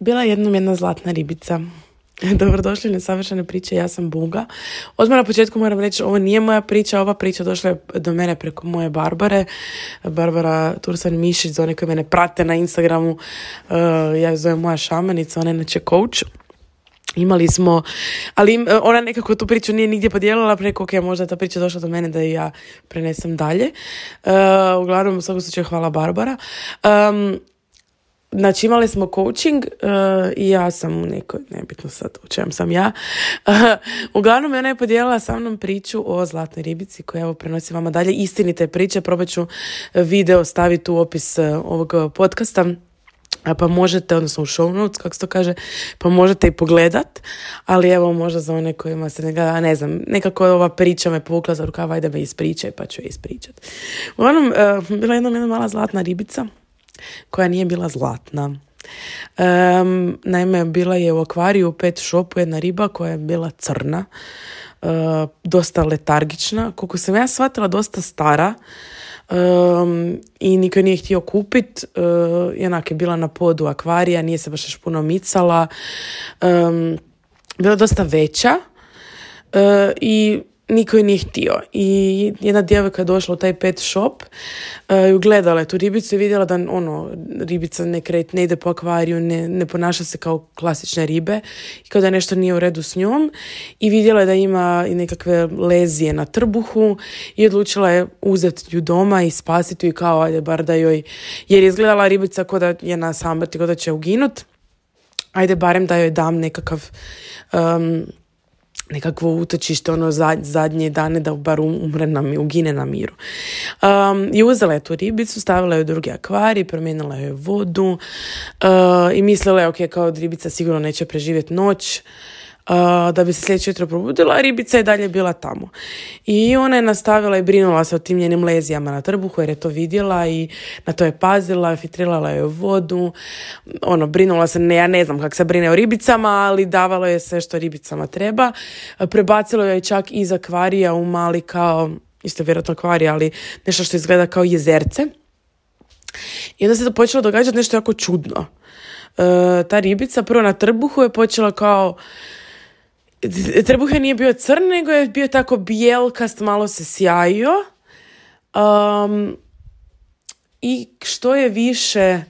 Bila je jednom jedna zlatna ribica. Dobrodošli na savršene priče, ja sam Buga. Odmah na početku moram reći, ovo nije moja priča, ova priča došla je do mene preko moje Barbare. Barbara Tursan-Mišić, za one koji mene prate na Instagramu, eh, ja je zovem moja šamanica, ona je inače coach. Imali smo, ali eh, ona nekako tu priču nije nigdje podijelila, preko pa ok, možda ta priča došla do mene da i ja prenesem dalje. Eh, uglavnom, u svakom slučaju, hvala Barbara. Znači imali smo coaching uh, i ja sam u nekoj, nebitno sad u čem sam ja, uh, uglavnom ona je podijelila sa mnom priču o zlatnoj ribici koja evo prenosim vama dalje istinite priče, probat ću video staviti u opis uh, ovog uh, podcasta pa možete, odnosno u show notes, kako se to kaže, pa možete i pogledat, ali evo možda za one kojima se ne gleda, ne znam, nekako je ova priča me povukla za rukava, ajde me ispričaj, pa ću je ispričat. Uglavnom, bila je jedna mala zlatna ribica, koja nije bila zlatna. Um, naime, bila je u akvariju u pet šopu jedna riba koja je bila crna, e, dosta letargična, koliko sam ja shvatila dosta stara um, i niko nije htio kupit, uh, e, jednak je bila na podu akvarija, nije se baš još puno micala, bila dosta veća e, i niko je nije htio. I jedna djevojka je došla u taj pet shop eh, i gledala je tu ribicu i vidjela da ono, ribica ne, kret, ne ide po akvariju, ne, ne ponaša se kao klasične ribe i kao da nešto nije u redu s njom. I vidjela je da ima i nekakve lezije na trbuhu i odlučila je uzeti ju doma i spasiti ju kao ajde bar da joj... Jer je izgledala ribica kao da je na samrti, kao da će uginut. Ajde barem da joj dam nekakav nekakvo utočište ono zadnje dane da bar um-, umre nam i ugine na miru. Um, I uzela je tu ribicu, stavila je u drugi akvari, promijenila je vodu uh, i mislila je ok, kao ribica sigurno neće preživjeti noć da bi se sljedeće jutro probudila, a ribica je dalje bila tamo. I ona je nastavila i brinula se o tim njenim lezijama na trbuhu jer je to vidjela i na to je pazila, filtrirala je vodu, ono, brinula se, ne, ja ne znam kako se brine o ribicama, ali davalo je sve što ribicama treba. Prebacilo je čak iz akvarija u mali kao, isto vjerojatno akvarija, ali nešto što izgleda kao jezerce. I onda se to počelo događati nešto jako čudno. E, ta ribica prvo na trbuhu je počela kao Trebuha nije bio crn, nego je bio tako bijelkast, malo se sjajio. I što je više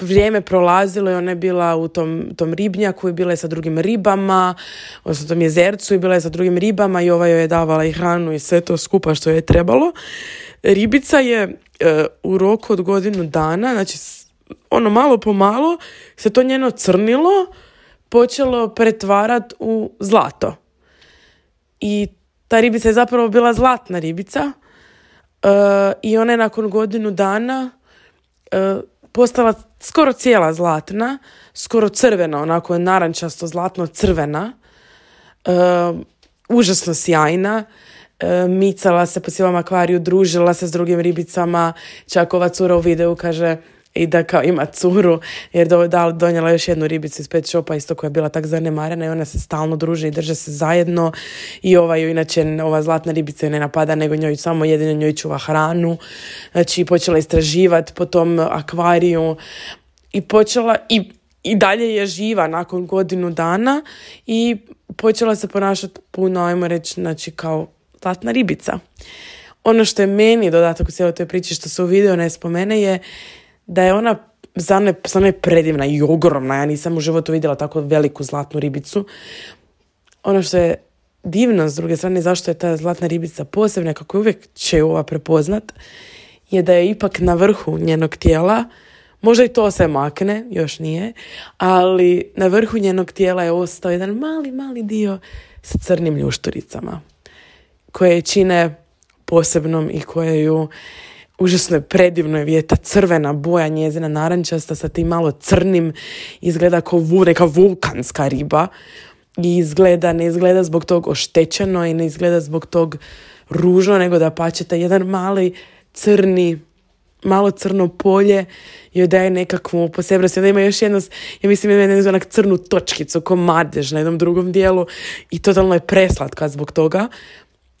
vrijeme prolazilo i ona je bila u tom, tom ribnjaku i bila je sa drugim ribama, odnosno tom jezercu i bila je sa drugim ribama i ova joj je davala i hranu i sve to skupa što je trebalo. Ribica je e, u roku od godinu dana, znači ono malo po malo se to njeno crnilo, počelo pretvarati u zlato. I ta ribica je zapravo bila zlatna ribica eh, i ona je nakon godinu dana eh, postala skoro cijela zlatna, skoro crvena, onako je narančasto zlatno crvena, eh, užasno sjajna, micala se po cijelom akvariju, družila se s drugim ribicama, čak ova cura u videu kaže i da kao ima curu jer do, da, donijela još jednu ribicu iz pet shopa isto koja je bila tak zanemarena i ona se stalno druži i drže se zajedno i ova inače ova zlatna ribica ne napada nego njoj samo jedino njoj čuva hranu znači počela istraživati po tom akvariju i počela i i dalje je živa nakon godinu dana i počela se ponašati puno, ajmo reći, znači kao zlatna ribica. Ono što je meni dodatak u cijeloj toj priči što se u video ne spomene je da je ona za je, je predivna i ogromna. Ja nisam u životu vidjela tako veliku zlatnu ribicu. Ono što je divno, s druge strane, zašto je ta zlatna ribica posebna, kako je uvijek će ova prepoznat, je da je ipak na vrhu njenog tijela, možda i to se makne, još nije, ali na vrhu njenog tijela je ostao jedan mali, mali dio sa crnim ljušturicama koje je čine posebnom i koje ju užasno je predivno je vjeta crvena boja njezina narančasta sa tim malo crnim izgleda kao neka vulkanska riba i izgleda, ne izgleda zbog tog oštećeno i ne izgleda zbog tog ružno, nego da pačete jedan mali crni malo crno polje joj daje nekakvu posebnost. I onda ima još jedno, ja mislim jednu crnu točkicu ko na jednom drugom dijelu i totalno je preslatka zbog toga.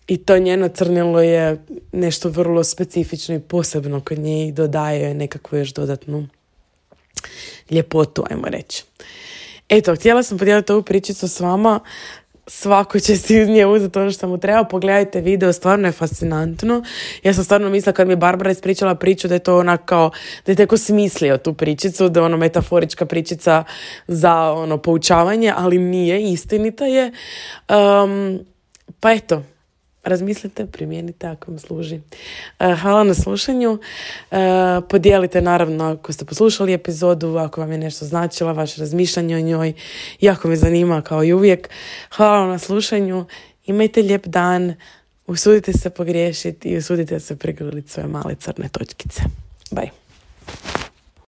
I to njeno crnilo je nešto vrlo specifično i posebno kod nje i dodaje nekakvu još dodatnu ljepotu, ajmo reći. Eto, htjela sam podijeliti ovu pričicu s vama. Svako će si iz nje uzeti ono što mu treba. Pogledajte video, stvarno je fascinantno. Ja sam stvarno mislila kad mi je Barbara ispričala priču da je to ona kao, da je teko smislio tu pričicu, da je ono metaforička pričica za ono poučavanje, ali nije, istinita je. Um, pa eto, razmislite, primijenite ako vam služi. E, hvala na slušanju. E, podijelite naravno ako ste poslušali epizodu, ako vam je nešto značilo, vaše razmišljanje o njoj. Jako me zanima kao i uvijek. Hvala na slušanju. Imajte lijep dan. Usudite se pogriješiti i usudite se pregledati svoje male crne točkice. Bye.